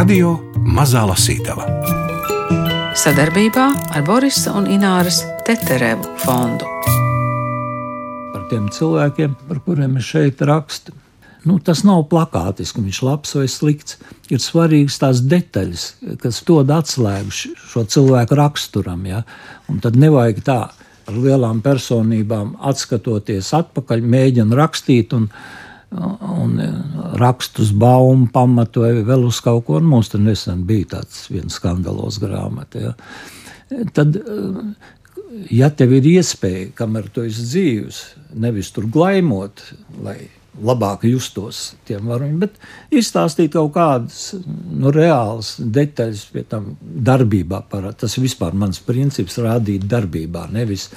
Radio Mazā Lasītava sadarbībā ar Borisa un Ināras Teterevu fondu. Par tiem cilvēkiem, par kuriem es šeit rakstu, nu, tas nav plakātiski, viņš ir labs vai slikts. Ir svarīgas tās detaļas, kas dod atslēgu šo cilvēku raksturam. Ja? Un tad nevajag tā ar lielām personībām atskatoties atpakaļ, mēģina rakstīt. Un, un rakstus baumu pamatoja vēl uz kaut ko. Mums tur nesen bija tāds viens skandalos grāmata. Ja. Tad, ja tev ir iespēja, kamēr tu esi dzīves, nevis tur glaimot, lai labāk justos tiem varoņiem, bet izstāstīt kaut kādas nu, reālas detaļas pie tam darbībā. Par, tas ir vispār mans princips - rādīt darbībā, nevis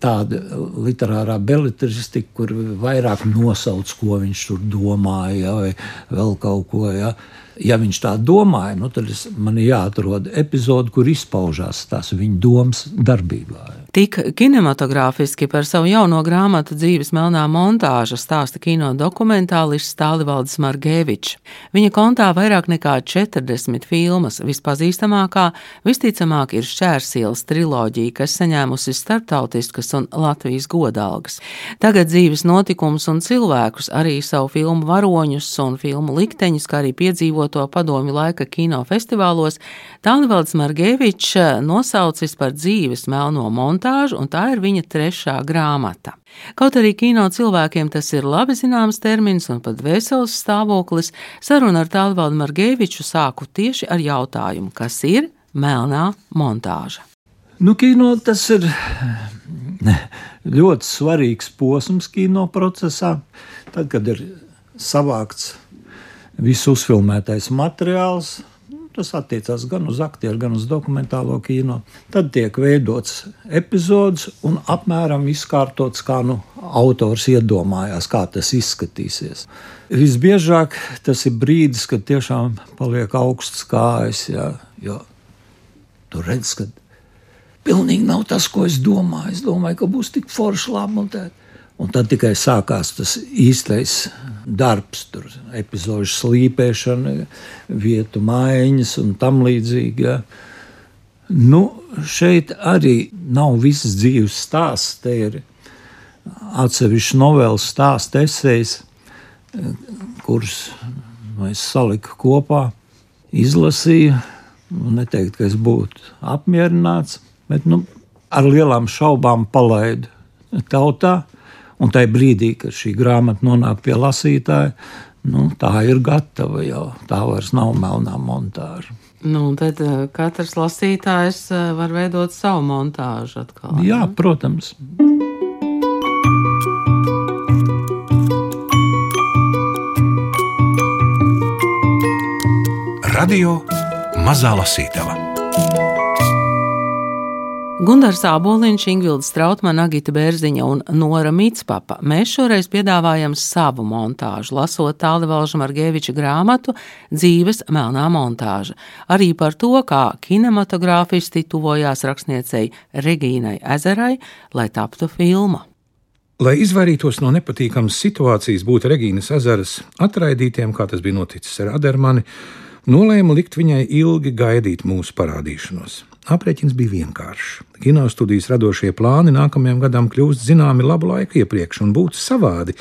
tāda literārā beletristika, kur vairāk nosauc, ko viņš tur domāja, vai vēl kaut ko. Ja ja viņš tā domāja, nu, tad es, man ir jāatrod epizode, kur izpaužās tās viņa domas darbībā. Tik kinematogrāfiski par savu jauno grāmatu dzīves melnā montāža stāsta kino dokumentālists Stālivalds Margevičs. Viņa kontā vairāk nekā 40 filmas, vispazīstamākā visticamāk ir Šķērsielas triloģija, kas saņēmusi starptautiskas un Latvijas godalgas. Tagad dzīves notikums un cilvēkus, arī savu filmu varoņus un filmu likteņus, kā arī piedzīvoto padomju laika kinofestivālos, Tālivalds Margevičs nosaucis par dzīves melno montāžu montāžu, un tā ir viņa trešā grāmata. Kaut arī kino cilvēkiem tas ir labi zināms termins un pat veselis stāvoklis, saruna ar Tālvaldu Margeviču sāku tieši ar jautājumu, kas ir melnā montāža. Nu, kino tas ir ļoti svarīgs posms kino procesā. Tad, kad ir savākts viss uzfilmētais materiāls, Tas attiecās gan uz aktieru, gan uz dokumentālo kino. Tad tiek veidots epizodes un apmēram izkārtots, kā nu, autors iedomājās, kā tas izskatīsies. Visbiežāk tas ir brīdis, kad tiešām paliek augsts kājas, jā, jo tu redz, ka pilnīgi nav tas, ko es domāju. Es domāju, ka būs tik forši labi. Un tad tikai sākās tas īstais darbs, tur epizodu slīpēšana, vietu maiņas un tam līdzīgi. Ja. Nu, šeit arī nav visas dzīves stāsts. Te ir atsevišķi novēles stāsts, esejas, kurus es saliku kopā, izlasīju. Neteikt, ka es būtu apmierināts, bet nu, ar lielām šaubām palaidu tautā. Un tajā brīdī, kad šī grāmata nonāk pie lasītāja, nu, tā ir gatava jau. Tā vairs nav melnā montāža. Nu, tad uh, katrs lasītājs uh, var veidot savu montāžu atkal. Jā, ne? protams. Radio Mazā Lasītava. Gunārs Aboliņš, Ingvilda Strautmana, Agita Bērziņa un Nora Mitspapa. Mēs šoreiz piedāvājam savu montāžu, lasot Tālivalža Margeviča grāmatu Dzīves melnā montāža. Arī par to, kā kinematogrāfisti tuvojās rakstniecei Regīnai Ezerai, lai taptu filma. Lai izvairītos no nepatīkamas situācijas būt Regīnas ezeras atraidītiem, kā tas bija noticis ar Adermani, nolēmu likt viņai ilgi gaidīt mūsu parādīšanos. Aprēķins bija vienkāršs. Kinostudijas radošie plāni nākamajam gadam kļūst zināmi labu laiku iepriekš un būtu savādi,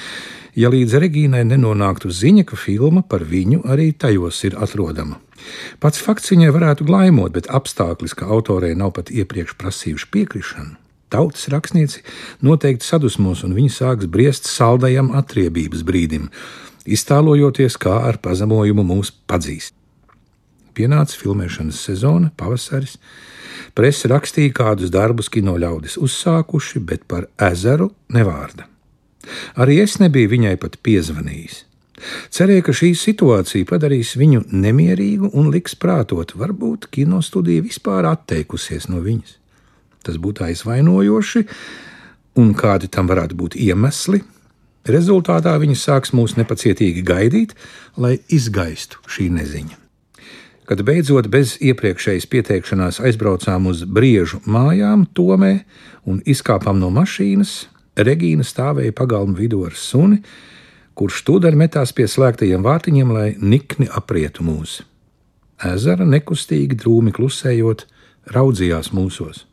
ja līdz Regīnai nenonāktu ziņa, ka filma par viņu arī tajos ir atrodama. Pats fakts viņai varētu glaimot, bet apstākļus, ka autorei nav pat iepriekš prasījuši piekrišanu. Tautas rakstnieci noteikti sadusmos, un viņi sāks briest saldajam atriebības brīdim, iztēlojoties, kā ar pazemojumu mūs padzīst. Pienāca filmēšanas sezona, pavasaris, Presa rakstīja, kādus darbus kino ļaudis uzsākuši, bet par ezeru nevārda. Arī es nebiju viņai pat piezvanījis. Cerēju, ka šī situācija padarīs viņu nemierīgu un liks prātot, varbūt kinostudija vispār atteikusies no viņas. Tas būtu aizvainojoši, un kādi tam varētu būt iemesli. Rezultātā viņi sāks mūs nepacietīgi gaidīt, lai izgaistu šī neziņa. Kad beidzot bez iepriekšējas pieteikšanās aizbraucām uz briežu mājām, Tomē un izkāpām no mašīnas, Regīna stāvēja pagalmu vidū ar suni, kurš tūdaļ metās pie slēgtajiem vārtiņiem, lai nikni aprietu mūs. Ezera nekustīgi drūmi klusējot, raudzījās mūsos.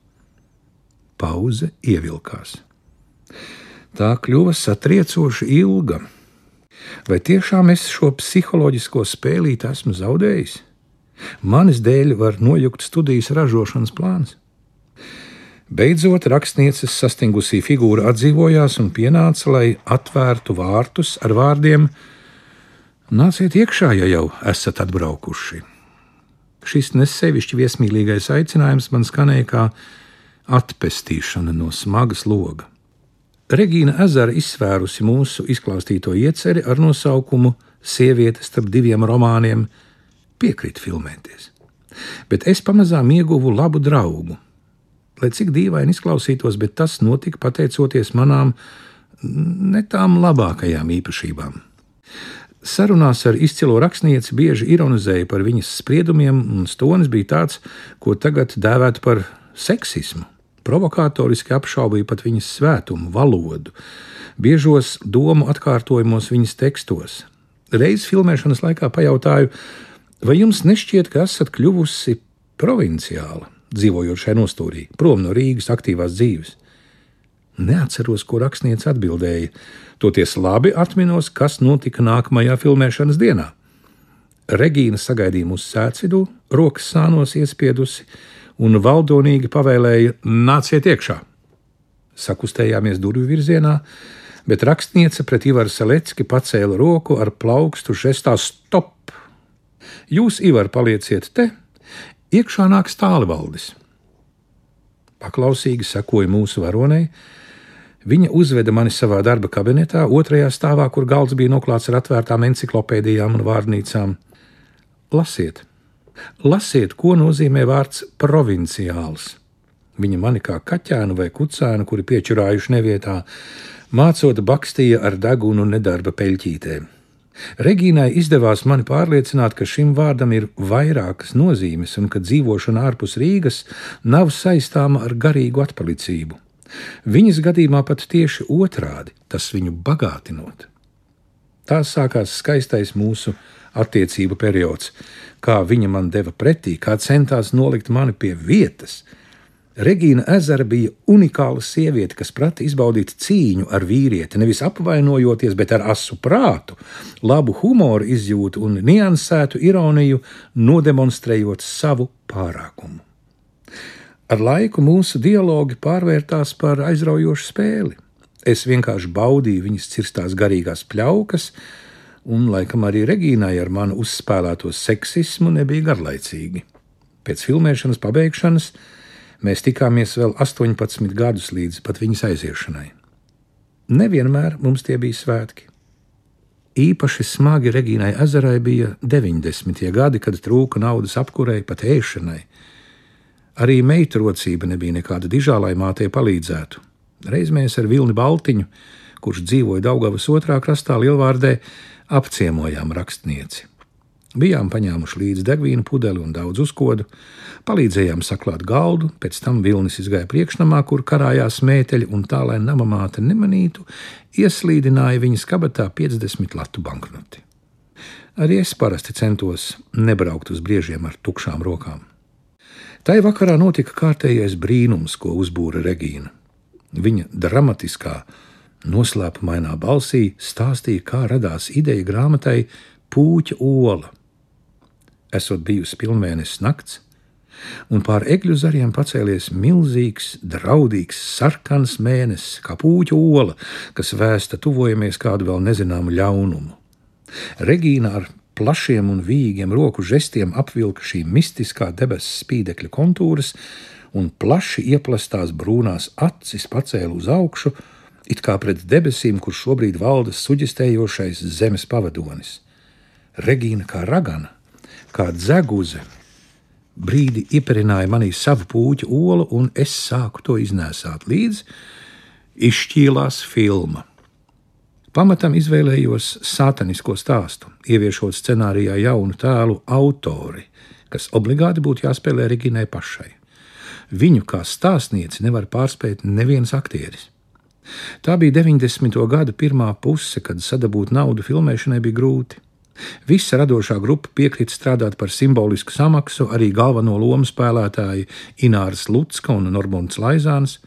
Pauze ievilkās. Tā kļuva satriecoši ilga. Vai tiešām es šo psiholoģisko spēlīti esmu zaudējis? Manis dēļ var nojukt studijas ražošanas plāns. Beidzot, rakstnieces sastingusī figūra atdzīvojās un pienāca, lai atvērtu vārtus ar vārdiem: Nāciet iekšā, ja jau esat atbraukuši. Šis nesevišķi viesmīlīgais aicinājums man skanēja kā atpestīšana no smagas loga. Regīna Ezera izsvērusi mūsu izklāstīto ieceri ar nosaukumu Sieviete starp diviem romāniem, piekrīt filmēties. Bet es pamazām ieguvu labu draugu. Lai cik dīvaini izklausītos, bet tas notika pateicoties manām ne tām labākajām īpašībām. Sarunās ar izcilo rakstnieci bieži ironizēja par viņas spriedumiem, un stonis bija tāds, ko tagad dēvētu par seksismu provokatoriski apšaubīja pat viņas svētumu, valodu, biežos domu atkārtojumos viņas tekstos. Reiz filmēšanas laikā pajautāju, vai jums nešķiet, ka esat kļuvusi provinciāla, dzīvojot šajā nostūrī, prom no Rīgas aktīvās dzīves? Neatceros, ko rakstniece atbildēja, toties labi atminos, kas notika nākamajā filmēšanas dienā. Regīna sagaidīja mūsu sēdvidū, rokas sānos iespiedusi, un valdonīgi pavēlēja: Nāciet iekšā! Sakustējāmies durvju virzienā, bet rakstniece pret Ivaru Selecki pacēla roku ar plaukstu žestā stop. Jūs, Ivar, palieciet te, iekšā nāks tālvaldis. Paklausīgi sekoja mūsu varonei. Viņa uzveda mani savā darba kabinetā, otrajā stāvā, kur galds bija noklāts ar atvērtām encyklopēdijām un vārnīcām. Lasiet! Lasiet, ko nozīmē vārds provinciāls. Viņa mani kā kaķēnu vai kucēnu, kuri piečurājuši nevietā, mācot bakstīja ar degunu nedarba peļķītēm. Regīnai izdevās mani pārliecināt, ka šim vārdam ir vairākas nozīmes un ka dzīvošana ārpus Rīgas nav saistāma ar garīgu atpalicību. Viņas gadījumā pat tieši otrādi - tas viņu bagātinot. Tā sākās skaistais mūsu attiecību periods, kā viņa man deva pretī, kā centās nolikt mani pie vietas. Regīna Ezera bija unikāla sieviete, kas prata izbaudīt cīņu ar vīrieti, nevis apvainojoties, bet ar asu prātu, labu humoru izjūtu un niansētu ironiju, nodemonstrējot savu pārākumu. Ar laiku mūsu dialogi pārvērtās par aizraujošu spēli. Es vienkārši baudīju viņas cirstās garīgās pļaukas, un laikam arī Regīnai ar manu uzspēlēto seksismu nebija garlaicīgi. Pēc filmēšanas pabeigšanas mēs tikāmies vēl 18 gadus līdz pat viņas aiziešanai. Nevienmēr mums tie bija svētki. Īpaši smagi Regīnai Ezerai bija 90. gadi, kad trūka naudas apkurei, pat ēšanai. Arī meitu rocība nebija nekāda dižā, lai mātei palīdzētu. Reiz mēs ar Vilni Baltiņu, kurš dzīvoja Daugavas otrā krastā Lielvārdē, apciemojām rakstnieci. Bijām paņēmuši līdzi degvīnu pudeli un daudz uzkodu, palīdzējām saklāt galdu, pēc tam vilnis izgāja priekšnamā, kur karājās mēteļi, un tā, lai nama māte nemanītu, ieslīdināja viņas kabatā 50 latu banknoti. Arī es parasti centos nebraukt uz briežiem ar tukšām rokām. Tai vakarā notika kārtējais brīnums, ko uzbūra Regīna. Viņa dramatiskā, Noslēpumainā balsī stāstīja, kā radās ideja grāmatai Pūķa ola. Esot bijusi pilnvērnes nakts, un pār egļu zariem pacēlies milzīgs, draudīgs, sarkans mēnesis, kā pūķa ola, kas vēsta tuvojamies kādu vēl nezināmu ļaunumu. Regīna ar plašiem un vīgiem roku žestiem apvilka šī mistiskā debesu spīdekļa kontūras, un plaši ieplastās brūnās acis pacēla uz augšu, it kā pret debesīm, kur šobrīd valda suģistējošais zemes pavadonis. Regīna kā ragana, kā dzeguze, brīdi ieperināja manī savu puķu olu, un es sāku to iznēsāt līdz izšķīlās filma. Pamatam izvēlējos sātanisko stāstu, ieviešot scenārijā jaunu tēlu autori, kas obligāti būtu jāspēlē Reginai pašai. Viņu kā stāstnieci nevar pārspēt neviens aktieris. Tā bija 90. gada pirmā puse, kad sadabūt naudu filmēšanai bija grūti. Visa radošā grupa piekrita strādāt par simbolisku samaksu arī galveno lomu spēlētāji Ināras Lutska un Normons Laizāns.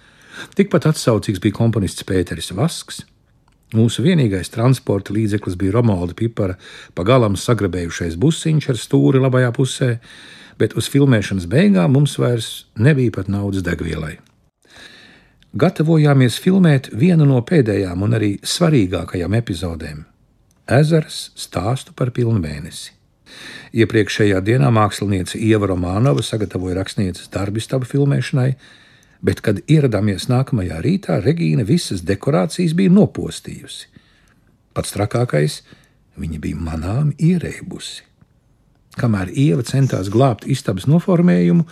Tikpat atsaucīgs bija komponists Pēteris Vasks. Mūsu vienīgais transporta līdzeklis bija Romalda Pipara pagalam sagrabējušais busiņš ar stūri labajā pusē, bet uz filmēšanas beigām mums vairs nebija pat naudas degvielai. Gatavojāmies filmēt vienu no pēdējām un arī svarīgākajām epizodēm ezers stāstu par pilnu mēnesi. Iepriekšējā dienā māksliniece Ieva Romanova sagatavoja rakstnieces darbistabu filmēšanai, bet, kad ieradāmies nākamajā rītā, Regīna visas dekorācijas bija nopostījusi. Pats trakākais - viņa bija manām ierēbusi. Kamēr Ieva centās glābt istabas noformējumu,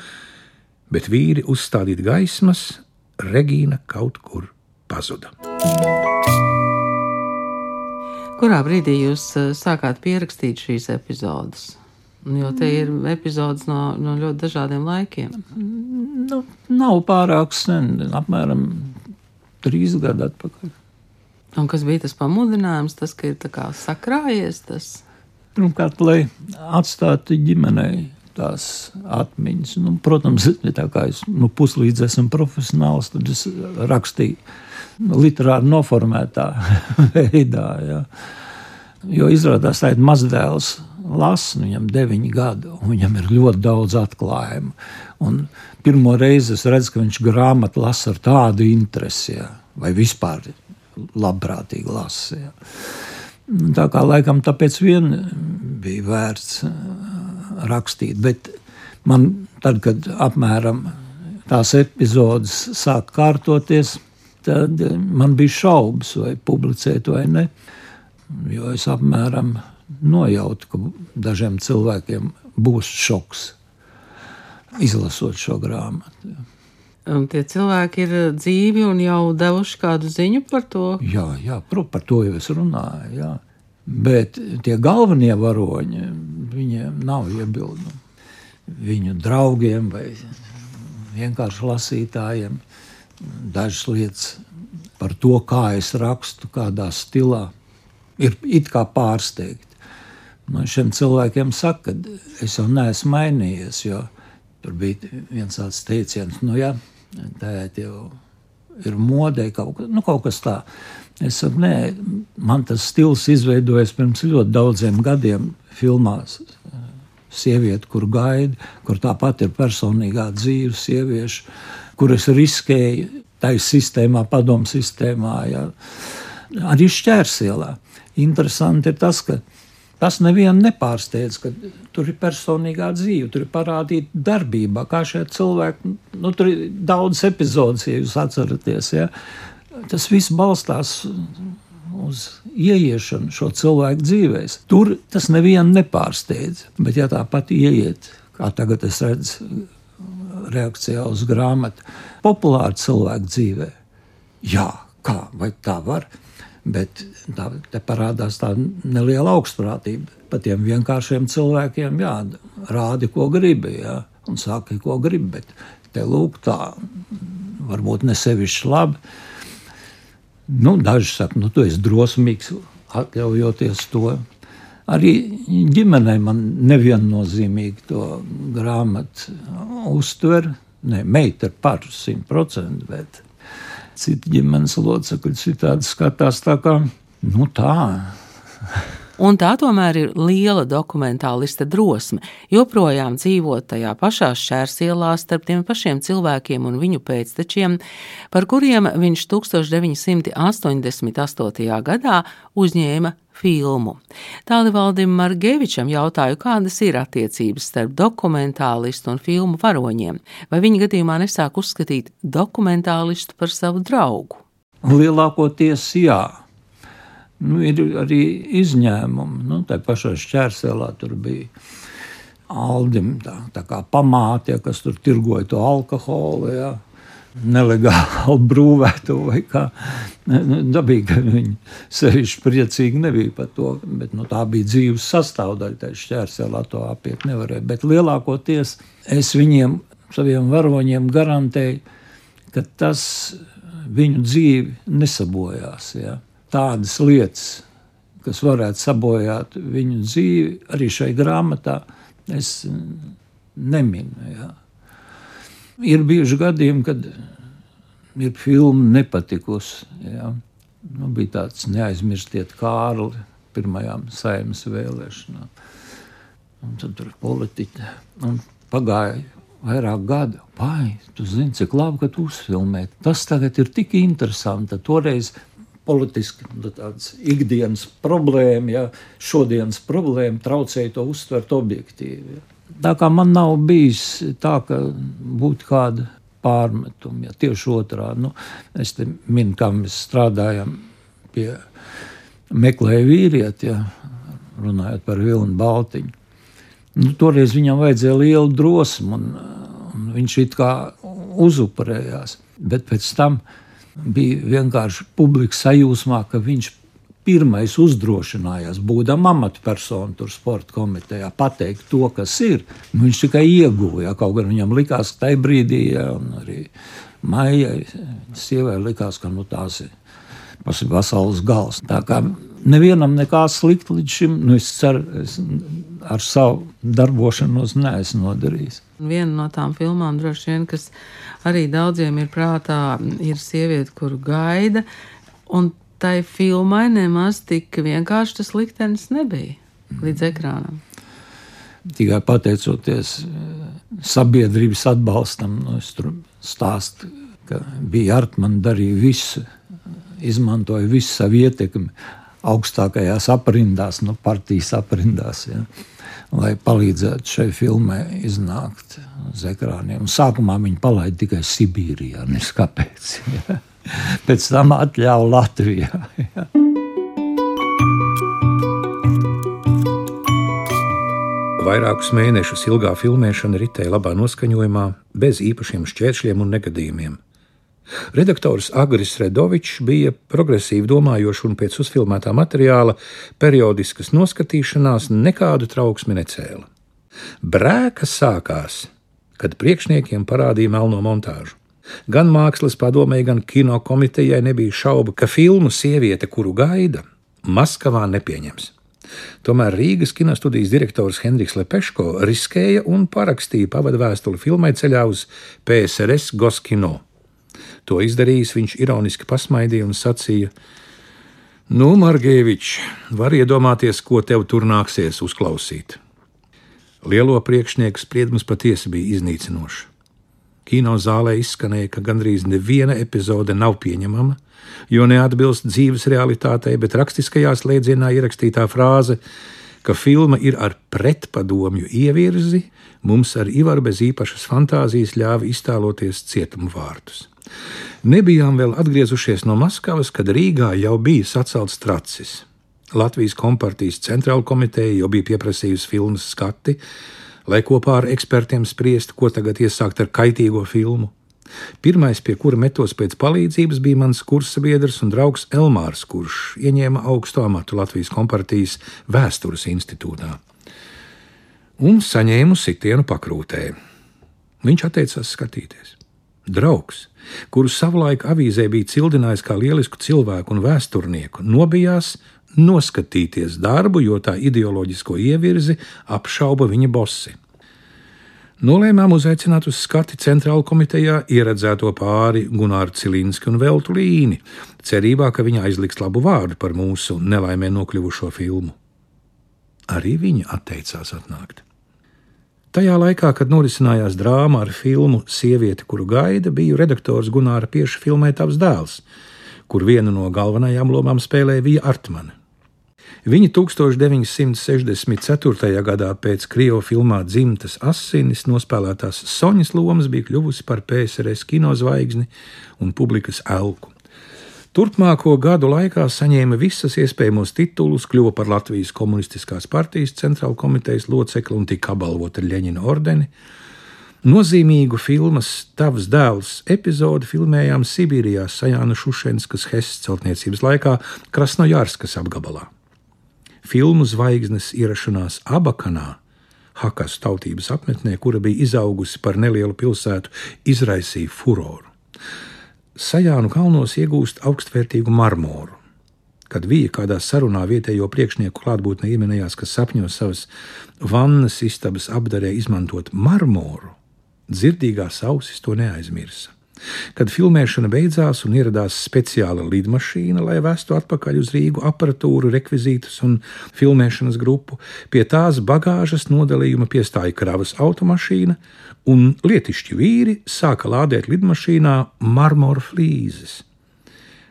bet vīri uzstādīt gaismas, Regīna kaut kur pazuda. Kurā brīdī jūs eh, sākāt pierakstīt šīs epizodes? Jo te ir epizodes no, no ļoti dažādiem laikiem. Nu, nav pārāk sen, apmēram trīs gadi atpakaļ. Un kas bija tas pamudinājums, tas, ka ir tā kā sakrājies tas? Pirmkārt, lai atstātu ģimenei tās atmiņas. Nu, protams, tā kā es nu, puslīdz esmu profesionāls, tad es rakstīju literāri noformētā veidā. Ja. Jo izrādās, ka mazdēls lasa, viņam ir deviņi gadi, un viņam ir ļoti daudz atklājumu. Un pirmo reizi es redzu, ka viņš grāmatu lasa ar tādu interesi, ja, vai vispār labprātīgi lasa. Ja. Tā kā laikam tāpēc vien bija vērts rakstīt, bet man tad, kad apmēram tās epizodes sāk kārtoties, tad man bija šaubas, vai publicēt vai ne. Jo es apmēram nojautu, ka dažiem cilvēkiem būs šoks izlasot šo grāmatu. Un tie cilvēki ir dzīvi un jau devuši kādu ziņu par to. Jā, jā par to jau es runāju. Jā. Bet tie galvenie varoņi, viņiem nav iebildumu. Viņu draugiem vai vienkārši lasītājiem dažas lietas par to, kā es rakstu, kādā stilā, ir it kā pārsteigti. Man šiem cilvēkiem saka, ka es jau neesmu mainījies, jo tur bija viens tāds teiciens, nu jā, tā jau ir modē kaut, nu, kaut kas tāds. Es saku, nē, man tas stils izveidojas pirms ļoti daudziem gadiem filmās. Sieviete, kur gaida, kur tāpat ir personīgā dzīve, sieviešu, kur es riskēju tajā sistēmā, padomu sistēmā, jā. arī šķērsielā. Interesanti ir tas, ka tas nevienu nepārsteidz, ka tur ir personīgā dzīve, tur ir parādīta darbība, kā šie cilvēki, nu, tur ir daudz epizodes, ja jūs atceraties. Ja. Tas viss balstās uz ieiešanu šo cilvēku dzīvēm. Tur tas nevienu nepārsteidz. Bet, ja tāpat ieiet, kā tagad es redzu, reakcijā uz grāmatu, populāra cilvēka dzīvē. Jā, kā vai tā var? Bet tā parādās tā neliela augstprātība. Pat tiem vienkāršiem cilvēkiem, jā, rādi, ko gribi, jā, un saka, ko gribi. Bet te lūk, tā varbūt ne sevišķi labi. Nu, daži saka, nu, tu esi drosmīgs, atļaujoties to. Arī ģimenei man neviennozīmīgi to grāmatu uztver. Ne, meita ir par simt procentu, bet citi ģimenes locekļi citādi skatās tā kā, nu tā. Un tā tomēr ir liela dokumentālista drosme, joprojām dzīvot tajā pašā šķērsielā starp tiem pašiem cilvēkiem un viņu pēctečiem, par kuriem viņš 1988. gadā uzņēma filmu. Tālivaldim Margevičam jautāju, kādas ir attiecības starp dokumentālistu un filmu varoņiem, vai viņa gadījumā nesāk uzskatīt dokumentālistu par savu draugu. Lielākoties jā. Nu, ir arī izņēmumi. Nu, tā pašā šķērselā tur bija Aldim, tā, tā kā pamāte, kas tur tirgoja to alkoholu. Ja nelegāli brūvētu vai kā. Dabīgi, ka viņi sevišķi priecīgi nebija par to, bet nu, tā bija dzīves sastāvdaļa. Tā šķērselā to apiet nevarēja. Bet lielākoties es viņiem, saviem varoņiem garantēju, ka tas viņu dzīvi nesabojās. Ja? Tādas lietas, kas varētu sabojāt viņu dzīvi, arī šai grāmatā es neminu. Jā. Ir bijuši gadījumi, kad ir filma nepatikusi. Jā. Nu, bija tāds neaizmirstiet Kārli pirmajām saimnes vēlēšanām. Un tad tur politiķi. Un pagāja vairāk gadu. Vai, tu zini, cik labi, ka tu uzfilmē. Tas tagad ir tik interesanti. Toreiz politiski nu, tāds ikdienas problēma, ja šodienas problēma traucēja to uztvert objektīvi. Ja. Tā kā man nav bijis tā, ka būtu kāda pārmetuma, ja tieši otrādi. Nu, es te minu, kā mēs strādājam pie meklēja vīrieti, ja, runājot par Vilnu Baltiņu. Nu, toreiz viņam vajadzēja lielu drosmu, un, un viņš it kā uzupurējās. Bet pēc tam bija vienkārši publika sajūsmā, ka viņš pirmais uzdrošinājās, būdams amatpersona tur sporta komitejā, pateikt to, kas ir. Nu, viņš tikai ieguva, ja kaut gan viņam likās, ka tajā brīdī, ja, arī maijai, sievai likās, ka nu, tās ir pasaules gals. Tā kā nevienam nekā slikta līdz šim, nu, es ceru, es ar savu darbošanos neesmu nodarījis. Viena no tām filmām, droši vien, kas arī daudziem ir prātā, ir sieviete, kuru gaida. Un tai filmai nemaz tik vienkārši tas liktenis nebija līdz ekrānam. Tikai pateicoties eh, sabiedrības atbalstam, nu, es tur stāstu, ka bija Artmane darīja visu, izmantoja visu savu ietekmi augstākajās aprindās, nu, partijas aprindās. Ja, lai palīdzētu šai filmai iznākt uz ekrāniem. Sākumā viņi palaida tikai Sibīrijā, nevis kāpēc. Ja. Pēc tam atļāva Latvijā. Ja. Vairākus mēnešus ilgā filmēšana ritēja labā noskaņojumā, bez īpašiem šķēršļiem un negadījumiem. Redaktors Agris Redovičs bija progresīvi domājošs un pēc uzfilmētā materiāla periodiskas noskatīšanās nekādu trauksmi necēla. Brēka sākās, kad priekšniekiem parādīja melno montāžu. Gan mākslas padomē, gan kino komitejai nebija šaubu, ka filmu Sieviete, kuru gaida, Maskavā nepieņems. Tomēr Rīgas kinostudijas direktors Henriks Lepeško riskēja un parakstīja pavadu vēstuli filmai ceļā uz PSRS Goskino. To izdarījis, viņš ironiski pasmaidīja un sacīja: Nu, Margevičs, var iedomāties, ko tev tur nāksies uzklausīt. Lielo priekšnieku spriedums patiesi bija iznīcinošs. Kino zālē izskanēja, ka gandrīz neviena epizode nav pieņemama, jo neatbilst dzīves realitātei, bet rakstiskajā slēdzienā ierakstītā frāze, ka filma ir ar pretpadomju ievirzi, mums ar Ivaru bez īpašas fantāzijas ļāva iztēloties cietumu vārtus. Nebijām vēl atgriezušies no Maskavas, kad Rīgā jau bija sacelts tracis. Latvijas kompartijas centrāla komiteja jau bija pieprasījusi filmas skati, lai kopā ar ekspertiem spriestu, ko tagad iesākt ar kaitīgo filmu. Pirmais, pie kura metos pēc palīdzības, bija mans kursabiedrs un draugs Elmārs, kurš ieņēma augstu amatu Latvijas kompartijas vēstures institūtā. Un saņēmu sitienu pakrūtē. Viņš atteicās skatīties. Draugs, kuru savulaik avīzē bija cildinājis kā lielisku cilvēku un vēsturnieku, nobijās noskatīties darbu, jo tā ideoloģisko ievirzi apšauba viņa bosi. Nolēmām uzaicināt uz skati centrāla komitejā ieredzēto pāri Gunāru Cilinski un Veltu Līni, cerībā, ka viņa aizliks labu vārdu par mūsu nelaimē nokļuvušo filmu. Arī viņa atteicās atnākt. Tajā laikā, kad norisinājās drāma ar filmu Sieviete, kuru gaida, biju redaktors Gunāra Pieša filmētājs dēls, kur vienu no galvenajām lomām spēlēja Vija Artmane. Viņa 1964. gadā pēc Krievu filmā Dzimtas asinis nospēlētās Soņas lomas bija kļuvusi par PSRS kinozvaigzni un publikas elku. Turpmāko gadu laikā saņēma visas iespējamos titulus, kļuva par Latvijas Komunistiskās partijas centrāla komitejas locekli un tika apbalvota ar Leņķina ordeni. Nozīmīgu filmas Tavs dēls epizodi filmējām Sibīrijā Sajāna Šušenskas Hesas celtniecības laikā Krasnojārskas apgabalā. Filmu zvaigznes ierašanās Abakanā, Hakas tautības apmetnē, kura bija izaugusi par nelielu pilsētu, izraisīja furoru. Sajānu kalnos iegūst augstvērtīgu marmoru. Kad Vija kādā sarunā vietējo priekšnieku klātbūtnē ieminējās, ka sapņos savas vannas istabas apdarē izmantot marmoru, dzirdīgās ausis to neaizmirsa. Kad filmēšana beidzās un ieradās speciāla lidmašīna, lai vestu atpakaļ uz Rīgu aparatūru, rekvizītus un filmēšanas grupu, pie tās bagāžas nodalījuma piestāja kravas automašīna, un lietišķi vīri sāka lādēt lidmašīnā marmora flīzes.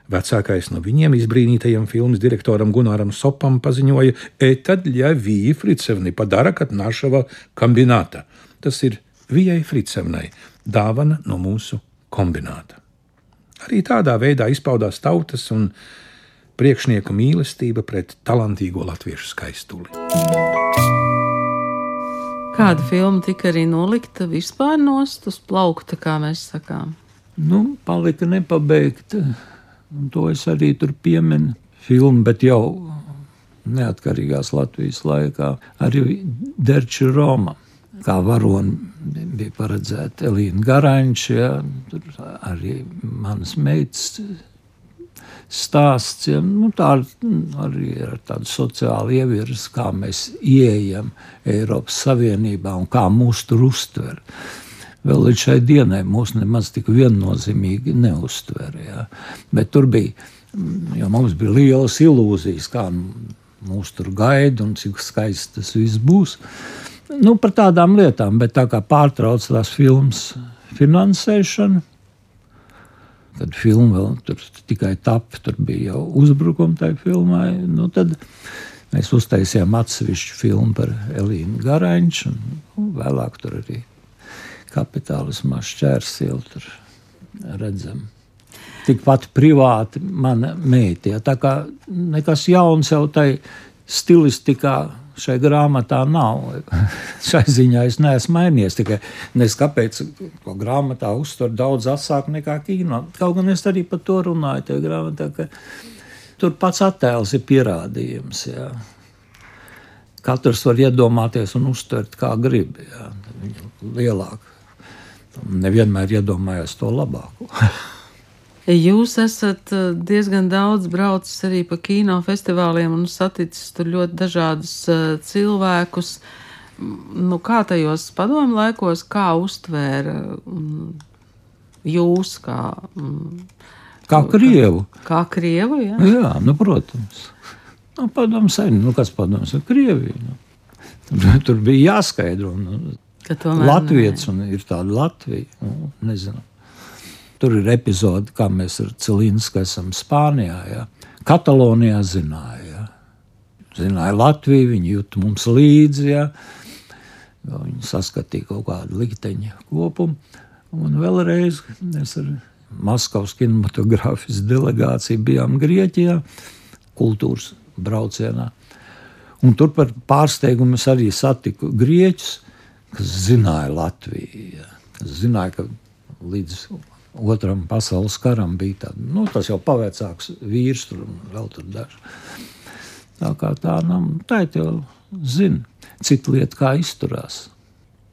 Vecākais no viņiem, izbrīnītajam filmas direktoram Gunāram Sopam, paziņoja: "Etad ļavīja Fricevni padara, kad našava kombināta." Tas ir Vijai Fricevnai dāvana no mūsu kombināta. Arī tādā veidā izpaudās tautas un priekšnieku mīlestība pret talantīgo latviešu skaistuli. Kāda filma tika arī nolikta vispār nost uz plaukta, kā mēs sakām? Nu, palika nepabeigta. Un to es arī tur pieminu. Filmu, bet jau neatkarīgās Latvijas laikā arī Derča Roma kā varoni bija paredzēta Elīna Garanča, ja, arī manas meitas stāsts. Ja, nu, tā arī ir tāda sociāla ievirza, kā mēs ieejam Eiropas Savienībā un kā mūs tur uztver. Vēl līdz šai dienai mūs nemaz tik viennozīmīgi neuztver. Ja. Bet tur bija, jo mums bija lielas ilūzijas, kā mūs tur gaida un cik skaisti tas viss būs. Uh, nu, par tādām lietām, bet tā kā pārtrauc tās filmas finansēšanu, kad filma vēl tur tikai tapa, tur bija jau uzbrukumi tai filmai, nu, tad mēs uztaisījām atsevišķu filmu par Elīnu Garaņšu, un nu, vēlāk tur arī kapitālismā šķērsielu tur redzam. Tikpat privāti mana meita, ja, tā kā nekas jauns jau tai stilistikā šai grāmatā nav. Šai ziņā es neesmu mainījies. Tikai nezinu, kāpēc to grāmatā uztver daudz asāk nekā kino. Kaut gan es arī par to runāju tajā grāmatā, ka tur pats attēls ir pierādījums. Jā. Katrs var iedomāties un uztvert, kā grib. Lielāk. Nevienmēr iedomājās to labāko. Jūs esat eh, diezgan daudz braucis arī pa kino festivāliem un saticis tur ļoti dažādus uh, cilvēkus. Nu, kā tajos padomu laikos, kā uztvēra um, jūs, kā, um, kā krievu? Kā krievu, jā? Jā, nu, protams. Nu, padomu sen, nu, kas padoms ir Krievija. Nu. Tur, tur bija jāskaidro. Nu, Latvijas un ir tāda Latvija. Nu, nezinu. Tur ir epizode, kā mēs ar Cilīnsku esam Spānijā. Ja. Katalonijā zināja. Ja. Zināja Latviju, viņi jūt mums līdzi. Ja. Viņi saskatīja kaut kādu likteņa kopumu. Un vēlreiz mēs ar Maskavas kinematogrāfijas delegāciju bijām Grieķijā, kultūras braucienā. Un tur par pārsteigumu es arī satiku grieķus, kas zināja Latviju. Kas zināja, ka līdz Otram pasaules karam bija tāds nu, - jau pavecāks vīrs, tur vēl tur daži. Tā kā tā, nu, tā jau zina, cita lieta, kā izturās.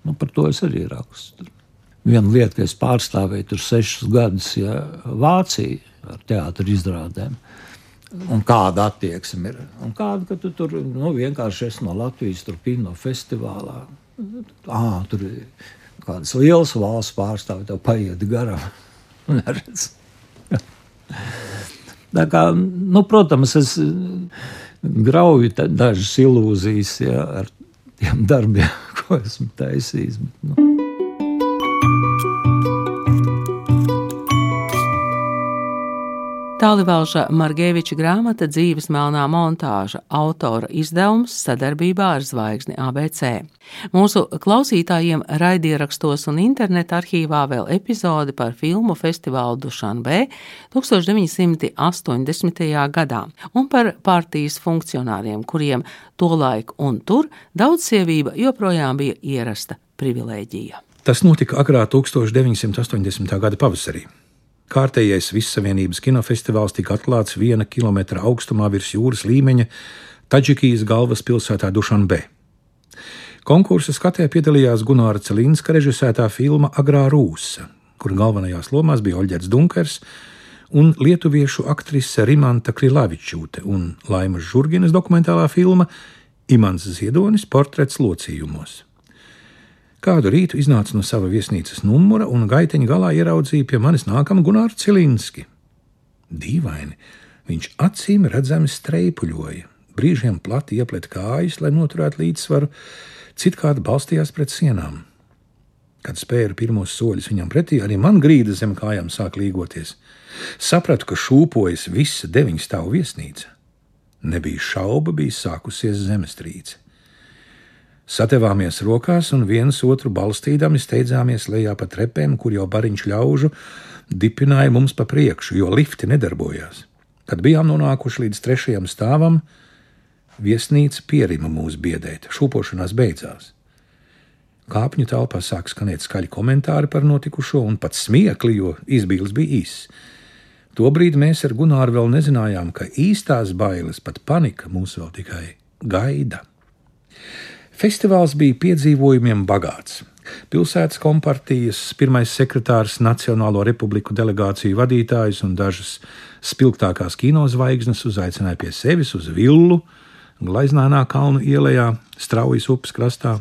Nu, par to es arī rakstu. Viena lieta, ka es pārstāvēju tur sešus gadus ja, Vāciju ar teātru izrādēm. Un kāda attieksme ir? Un kāda, ka tu tur nu, vienkārši esi no Latvijas, kino festivālā. À, tur ir kādas lielas valsts pārstāvji, tev paiet garām. neredz. Tā kā, nu, protams, es grauju dažas ilūzijas ja, ar tiem darbiem, ko esmu taisījis. Bet, nu. Tālivalža Margeviča grāmata Dzīves melnā montāža autora izdevums sadarbībā ar Zvaigzni ABC. Mūsu klausītājiem raidierakstos un interneta arhīvā vēl epizode par filmu festivālu Dušanbē 1980. gadā un par partijas funkcionāriem, kuriem tolaik un tur daudzsievība joprojām bija ierasta privilēģija. Tas notika agrā 1980. gada pavasarī. Kārtējais Vissavienības kinofestivāls tika atklāts viena kilometra augstumā virs jūras līmeņa Taģikijas galvaspilsētā Dušanbē. Konkursa skatē piedalījās Gunāra Celinska režisētā filma Agrā Rūsa, kur galvenajās lomās bija Oļģerts Dunkers un lietuviešu aktrise Rimanta Krilavičūte un Laimas Žurginas dokumentālā filma Imants Ziedonis portrets locījumos. Kādu rītu iznāca no sava viesnīcas numura un gaiteņa galā ieraudzīja pie manis nākamu Gunāru Cilinski. Dīvaini, viņš acīm redzami streipuļoja, brīžiem plati ieplet kājas, lai noturētu līdzsvaru, citkārt balstījās pret sienām. Kad spēru pirmos soļus viņam pretī, arī man grīda zem kājām sāk līgoties. Sapratu, ka šūpojas visa deviņu stāvu viesnīca. Nebija šauba, bija sākusies zemestrīce. Satevāmies rokās un viens otru balstīdami steidzāmies lejā pa trepēm, kur jau bariņš ļaužu dipināja mums pa priekšu, jo lifti nedarbojās. Kad bijām nonākuši līdz trešajam stāvam, viesnīca pierima mūs biedēt, šūpošanās beidzās. Kāpņu telpā sāk skanēt skaļi komentāri par notikušo, un pat smiekli, jo izbīlis bija īss. Tobrīd mēs ar Gunāru vēl nezinājām, ka īstās bailes, pat panika mūs vēl tikai gaida. Festivāls bija piedzīvojumiem bagāts. Pilsētas kompartijas pirmais sekretārs, Nacionālo republiku delegāciju vadītājs un dažas spilgtākās kinozvaigznes uzaicināja pie sevis uz villu, Glaiznānā kalnu ielā, Straujas upes krastā.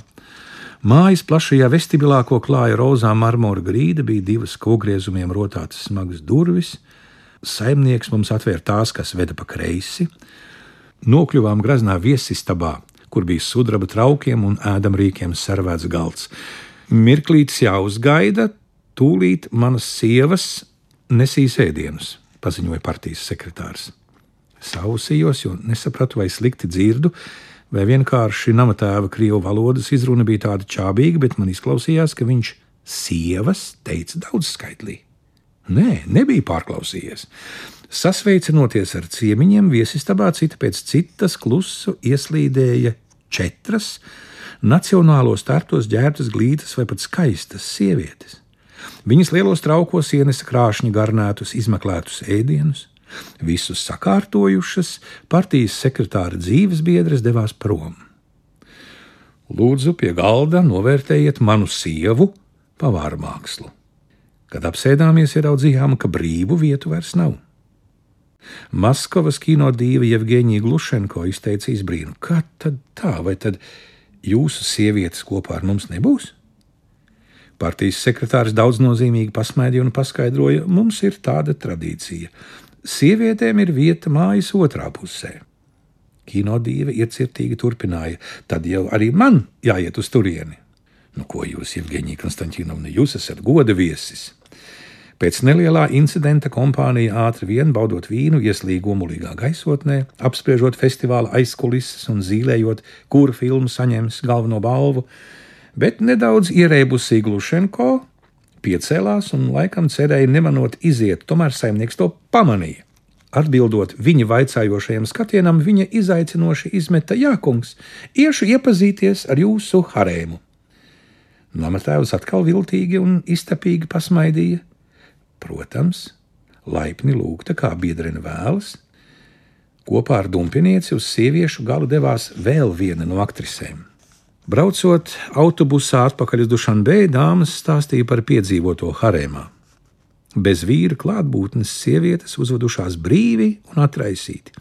Mājas plašajā vestibilā, ko klāja rozā marmora grīda, bija divas kogriezumiem rotātas smagas durvis. Saimnieks mums atvēra tās, kas veda pa kreisi. Nokļuvām graznā viesistabā, kur bija sudraba traukiem un ēdamrīkiem servēts galds. Mirklītis jāuzgaida, tūlīt manas sievas nesīs ēdienus, paziņoja partijas sekretārs. Sausījos, jo nesapratu, vai slikti dzirdu, vai vienkārši nama tēva krievu valodas izruna bija tāda čābīga, bet man izklausījās, ka viņš sievas teica daudz skaitlī. Nē, nebija pārklausījies. Sasveicinoties ar ciemiņiem, viesistabā cita pēc citas klusu ieslīdēja četras nacionālos startos ģērbtas glītas vai pat skaistas sievietes. Viņas lielos traukos ienesa krāšņi garnētus, izmeklētus ēdienus, Visus sakārtojušas, partijas sekretāra dzīves biedres devās prom. Lūdzu, pie galda novērtējiet manu sievu pavāra mākslu. Kad apsēdāmies, ieraudzījām, ka brīvu vietu vairs nav. Maskavas kino dīva Jevģīnija Glušenko izteica izbrīnu: Kā tad tā, vai tad jūsu sievietes kopā ar mums nebūs? Partijas sekretārs daudznozīmīgi pasmaidīja un paskaidroja, mums ir tāda tradīcija sievietēm ir vieta mājas otrā pusē. Kinodīve iecirtīgi turpināja, tad jau arī man jāiet uz turieni. Nu, ko jūs, Jevģīnija Konstantinovna, jūs esat goda viesis? Pēc nelielā incidenta kompānija ātri vien baudot vīnu, ieslīga omulīgā gaisotnē, apspriežot festivāla aizkulises un zīmējot, kura filma saņems galveno balvu, bet nedaudz ierēbusī Glušenko piecēlās un laikam cerēja nemanot iziet, tomēr saimnieks to pamanīja. Atbildot viņa vaicājošajam skatienam, viņa izaicinoši izmeta: Jā, kungs, iešu iepazīties ar jūsu harēmu. Namatēvs atkal viltīgi un iztapīgi pasmaidīja. Protams, laipni lūgta, kā biedrene vēlas. Kopā ar dumpinieci uz sieviešu galu devās vēl viena no aktrisēm. Braucot autobusā atpakaļ uz Dušanbē, dāmas stāstīja par piedzīvoto harēmā. Bez vīra klātbūtnes sievietes uzvedušās brīvi un atraisīti.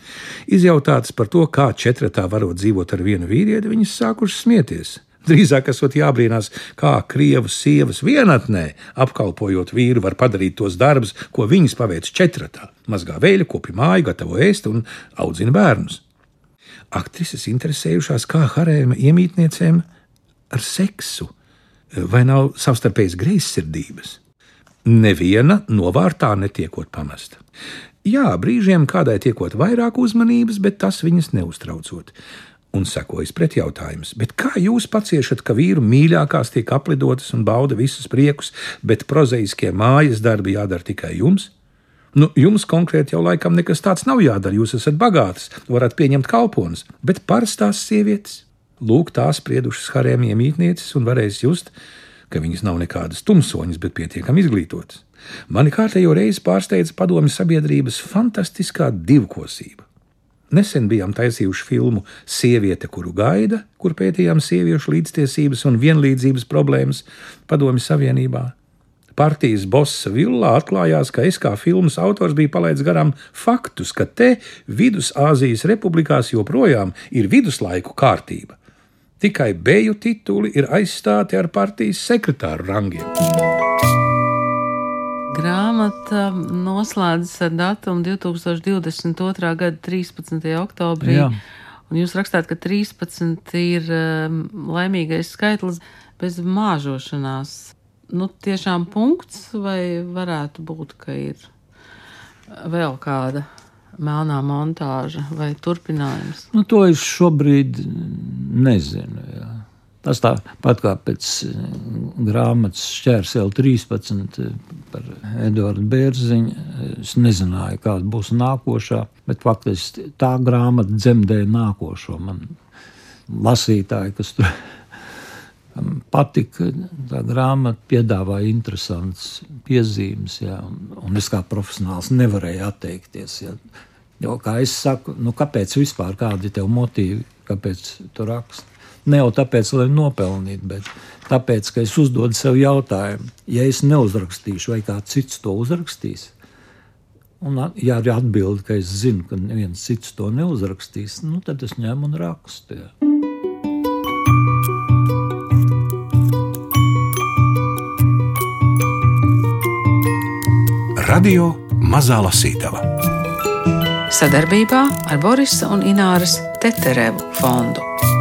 Izjautātas par to, kā četratā varot dzīvot ar vienu vīrieti, viņas sākušas smieties. Drīzāk esot jābrīnās, kā krievu sievas vienatnē, apkalpojot vīru, var padarīt tos darbus, ko viņas paveic četratā. Mazgā vēļa, kopi māju, gatavo ēst un audzina bērnus aktrises interesējušās kā harēma iemītniecēm ar seksu, vai nav savstarpējas greizsirdības. Neviena novārtā netiekot pamesta. Jā, brīžiem kādai tiekot vairāk uzmanības, bet tas viņas neuztraucot. Un sekojas pretjautājums, kā jūs paciešat, ka vīru mīļākās tiek aplidotas un bauda visus priekus, bet prozaiskie mājas darbi jādara tikai jums? Nu, jums konkrēti jau laikam nekas tāds nav jādara. Jūs esat bagātas, varat pieņemt kalpones, bet parastās sievietes, lūk, tās spriedušas harēmiem mītnieces un varēs just, ka viņas nav nekādas tumsoņas, bet pietiekami izglītotas. Mani kārtējo reizi pārsteidza padomju sabiedrības fantastiskā divkosība. Nesen bijām taisījuši filmu Sieviete, kuru gaida, kur pētījām sieviešu līdztiesības un vienlīdzības problēmas Padomju Savienībā. Partijas bossa villā atklājās, ka es kā filmas autors biju palaidis garām faktus, ka te Vidusāzijas republikās joprojām ir viduslaiku kārtība. Tikai beju tituli ir aizstāti ar partijas sekretāru rangiem. Grāmata noslēdzas ar datumu 2022. gada 13. oktobrī. Jā. Un jūs rakstāt, ka 13 ir um, laimīgais skaitlis bez māžošanās. Nu, tiešām punkts, vai varētu būt, ka ir vēl kāda melnā montāža vai turpinājums? Nu, to es šobrīd nezinu. Jā. Tas tāpat kā pēc grāmatas šķērsēl 13 par Eduardu Bērziņu. Es nezināju, kāda būs nākošā, bet faktiski tā grāmata dzemdēja nākošo man lasītāju, kas tur patika. Tā grāmata piedāvāja interesantas piezīmes, jā, un, un es kā profesionāls nevarēju atteikties. Jā. Jo, kā es saku, nu, kāpēc vispār kādi ir tev motīvi, kāpēc tu raksti? Ne jau tāpēc, lai nopelnītu, bet tāpēc, ka es uzdodu sev jautājumu, ja es neuzrakstīšu, vai kāds cits to uzrakstīs. Un, ja arī atbild, ka es zinu, ka neviens cits to neuzrakstīs, nu, tad es ņemu un rakstu. Jā. Radio Mazā Lasītava sadarbībā ar Borisa un Ināras Teterevu fondu.